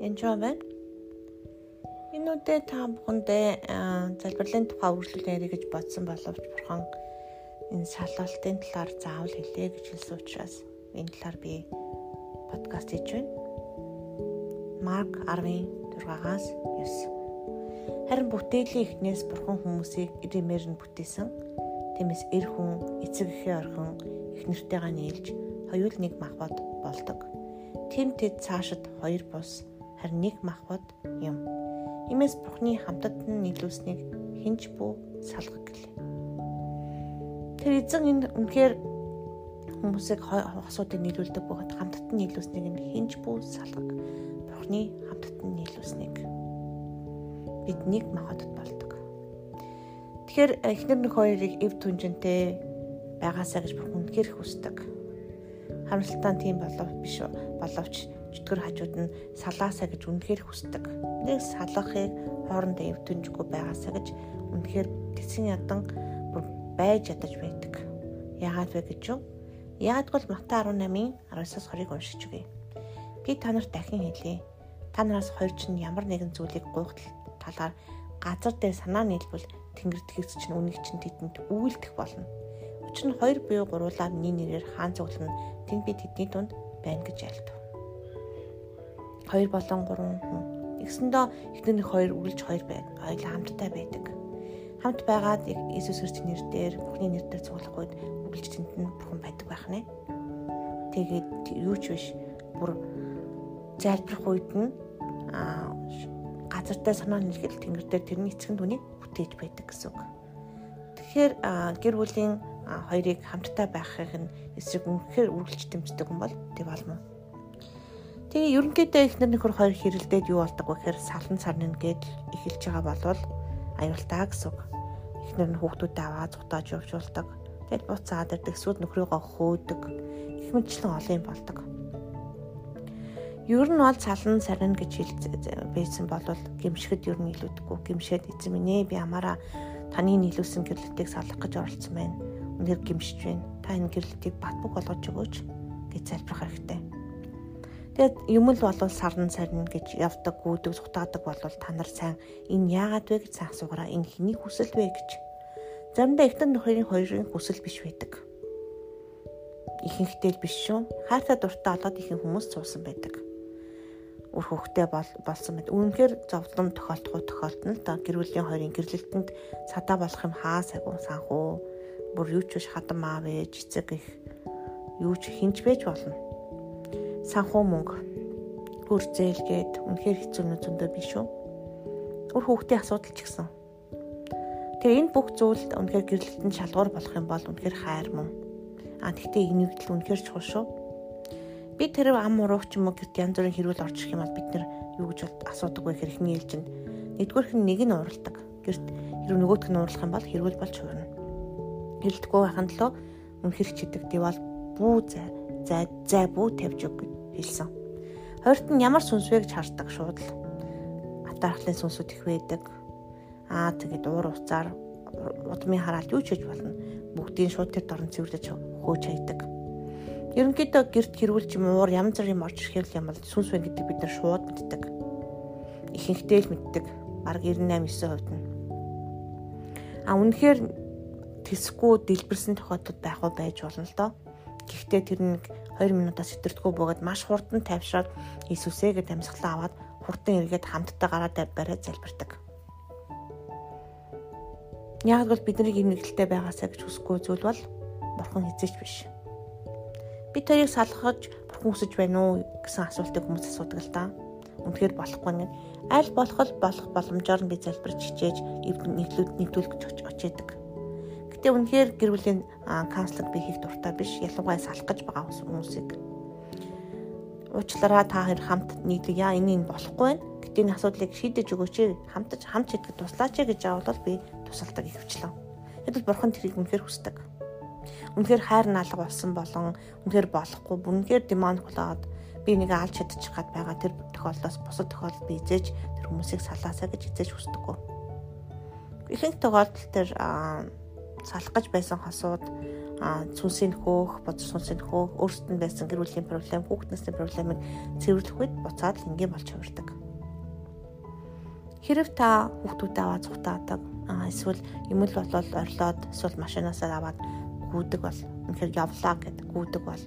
Янжаа байна. Энэ үедээ та бүхэндээ залбирлын тухай үргэлжлүүлэн ярих гэж бодсон боловч бурхан энэ шалгалтын талаар заавал хэлээ гэж хэлсэн учраас энэ талаар би подкаст хийж байна. Марк 10:6-аас 9. Харин бүтээлийн эхнээс бурхан хүмүүсийг ирэмээр нь бүтээсэн. Тиймээс эр хүн эцэг эхийн орхин их нэртэйгээ нийлж хоёул нэг махбод болдог. Тэм тэд цаашид хоёр бус харин нэг махбод юм. Имээс Бурхны хамтад нь нийлүүлснийг хинч бүү салгах гэлээ. Тэр эзэн энэ үнэхээр хүмүүсийг хосуудыг нийлүүлдэг бөгөөд хамтад нь нийлүүлснийг нь хинч бүү салгах. Бурхны хамтад нь нийлүүлснийг бид нэг махбодод болдог. Тэгэхээр эхнэр нөх хоёрыг эв түнжинтэй байгаасаа гэж бурхан үнэхээр хүсдэг. Харамсалтай нь тийм болов биш боловч чөтгөр хажууд нь салаасаа гэж үнэхээр хүсдэг. Нэг салахыг хоорондоо эвтэнжгүй байгаасаа гэж үнэхээр тэсгийн ядан байж ядаж байдаг. Яагаад вэ гэж юу? Яагад бол Матай 18-ын 19-аас 20-ыг уншиж үгэй. Би та нарт дахин хэлье. Та нараас хоёр ч ямар нэгэн зүйлийг гуйх талаар газар дээр санаа нийлбэл тэнгэр тэгс чинь үнийг чинь тэдэнд үйлдэх болно. Учир нь хоёр буюу гуруулаа миний нэрээр хаан цуглана. Тэнд би тэдний дунд байна гэж айлтав. 2 болон 3 хүн. Игсэндөө эхнэрийн хоёр үргэлж хоёр байг. Хоёулаа хамтдаа байдаг. Хамт байгаад Иесус Христосийн нэрээр Бурхны нэрээр цуглах үед үргэлж тэнд нь Бурхан байдаг байх нэ. Тэгээд юу ч биш бүр залбирх үед нь аа газартай санаа нийлгэл тэнгэр дээр тэрний эцэг нүнийг бүтээж байдаг гэсэн үг. Тэгэхээр гэр бүлийн хоёрыг хамтдаа байхыг нь эсрэг үнэхээр үргэлж дэмждэг юм бол тэг болно. Тэгээ ерөнхийдөө эхнэр нөхөр хоёр хэрэлдээд юу болдог вэ гэхээр салан сарны гээд эхэлж байгаа болвол аюултаа гэсэн. Эхнэр нь хүүхдүүдэд аваа зутааж явуулдаг. Тэгэд буцаад ирдэг сүд нөхрийгөө хөөдөг. Их мэтчлэн олон юм болдог. Ер нь бол салан сарна гэж хэлсэн болвол гимшгэд ер нь илүүдгүй. Гимшээд эзэн минь ээ би амаараа таны нийлүүлсэн гэрлэлтийг салах гэж оролцсон байна. Үнээр гимшиж байна. Та энэ гэрлэлтийг бат бог болгож өгөөч гэж залбирах хэрэгтэй Тэгээд юм л болвол сарн сарн гэж явдаг, гүйдэг, сутаадаг болвол та нар сайн энэ яагаад вэ гэж сайн асуугараа. Энэ хэний хүсэл вэ гэж. Заримдаа ихтэн нөхрийн хоёрын хүсэл биш байдаг. Ихэнхдээ л биш шүү. Хайртай дуртай олоод ихэнх хүмүүс суусан байдаг. Үр хөвгтэй бол болсон мэт. Үүнхээр зовлон тохиолдох тохиолдно л да. Гэр бүлийн хоёрын гэрлэлтэнд цадаа болох юм хаа сагун санхүү. Бүр юу ч биш хадам аав ээж эцэг их юу ч хинж байж болно санхүү мөнгө хөр зээлгээд үнэхээр хэцүү нү зөндөө биш үү? Өөр хүүхдийн асуудал ч гэсэн. Тэгээ энэ бүх зүйл үнэхээр гэрлэлтэн шалгуур болох юм бол үнэхээр хайр мөн. А тэгтээ энийг л үнэхээр чухал шүү. Би тэр ам урууч юм уу гэт янз бүрийн хэрүүл орж ирэх юм бол бид нэр юу гэж асуудаг вэ гэхээр ихний ээлжинд нэгдүгээр хэн нэг нь уралдаг. Гэрт хэрэг нөгөөдх нь уурлах юм бол хэрүүл болж хуурна. Хэрэлдэхгүй байхын төлөө үнэхээр чидэг diwaл бүү зай зай зай бүү тавьж өг хэлсэн. Хоёрт нь ямар сүнс вэ гэж хардаг шууд л. Атархлын сүнсүүд их байдаг. Аа тэгээд уур уцаар удмын хараалт юу ч хийж болно. Бүгдийн шууд тэр дорн цэвэрлэж хөөж хайдаг. Ерөнхийдөө герт хэрүүлж юм уур янз бүрийн орж ирэх юм бол сүнс вэ гэдэг бид нар шууд мэддэг. Ихэнхдээ л мэддэг. Бараг 98 9% нь. А үнэхээр тэсэхгүй дэлбэрсэн тохиолдол байх уу байж болно л доо. Гэхдээ тэр нэг 2 минутаас сэтэрдэггүй бөгөөд маш хурдан тайвшраад Иесусээ гэд амьсгалаа аваад хурдан эргээд хамтдаа гараад бариад залбирдаг. Яг бол бидний ийм нэгдэлтэй байгаасаа гэж хүсэхгүй зүйл бол бурхан хизээч биш. Бид тэрийг салгахж бурхан хүсэж байна уу гэсэн асуултыг хүмүүс асуудаг л да. Үнэхээр болохгүй нэг аль болох болох боломжоор нь би залбирч хичээж нэвтрүүлэг нэвтрүүлэх гэж очиадаг. Гэтэ үнэхээр гэр бүлийн каунслинг би хийх дуртай биш. Ялангуяа салах гэж байгаа хүмүүсийг. Уучлаарай та хоёр хамт нийлъя. Энэ нь болохгүй байна. Гэтэ энэ асуудлыг шийдэж өгөөч. Хамтаж хамт шийдэхэд туслаач гэж аавал би тусалдаг ихвчлээ. Гэтэл бурхан тэрийг үнэхээр хүсдэг. Үнэхээр хайр наалга болсон болон үнэхээр болохгүй үнэхээр демон болоод би нэг алж чадчих гад байгаа тэр тохиолдолд бусад тохиолдолд би эзэж тэр хүмүүсийг салаасаа гэж эзэж хүсдэггүй. Ихэнх тохиолдолд тэр салах гэж байсан хосууд сүнсийн хөөх, бодис сүнсийн хөөх, өөрсдөд нь байсан гэр бүлийн проблем, хүүхднээсний проблемыг цэвэрлэх үед буцаад л ингийн болж хувирдаг. Хэрв та хүүхдүүдээ аваад цухтаадаг, эсвэл юм л болол орилоод эсвэл машинаасаа аваад гүйдэг бол үнэхээр явлаа гэд гүйдэг бол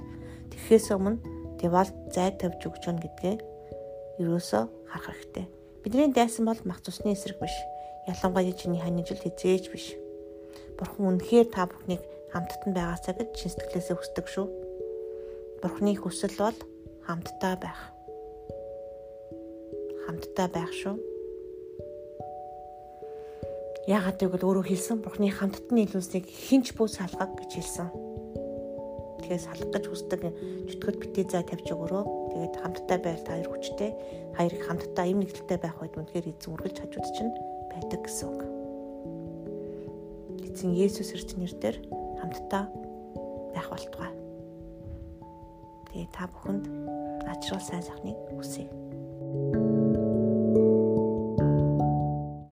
тэрхээс өмнө девалт зай тавьж өгч гэн гэдгээ ерөөсөө харах хэрэгтэй. Бидний дайсан бол мах цусны эсрэг биш. Ялангуяа чиний ханижил хизээж биш. Бурхан үнэхээр та бүхнийг хамтд нь байгаасаа гэж чин сэтгэлээсээ хүсдэг шүү. Бурхны хүсэл бол хамтдаа байх. Хамтдаа байх шүү. Яагаад гэвэл өөрөө хэлсэн Бурхны хамтд нь илүүсийг хинч бүү салгаг гэж хэлсэн. Тэгэхээр салах гэж хүсдэг чөтгөд битээ зай тавьж өгөрөө. Тэгээд хамтдаа байл та хоёр хүчтэй. Хоёрыг хамтдаа юм нэгдэлтэй байх үед үнэхээр эзэн үргэлж хажууд чинь байдаг гэсэн үг. Эзэн Есүс Христосийн нэрээр хамтдаа байх болтугай. Тэгээ та бүхэнд ажрал сайн сайхныг хүсье.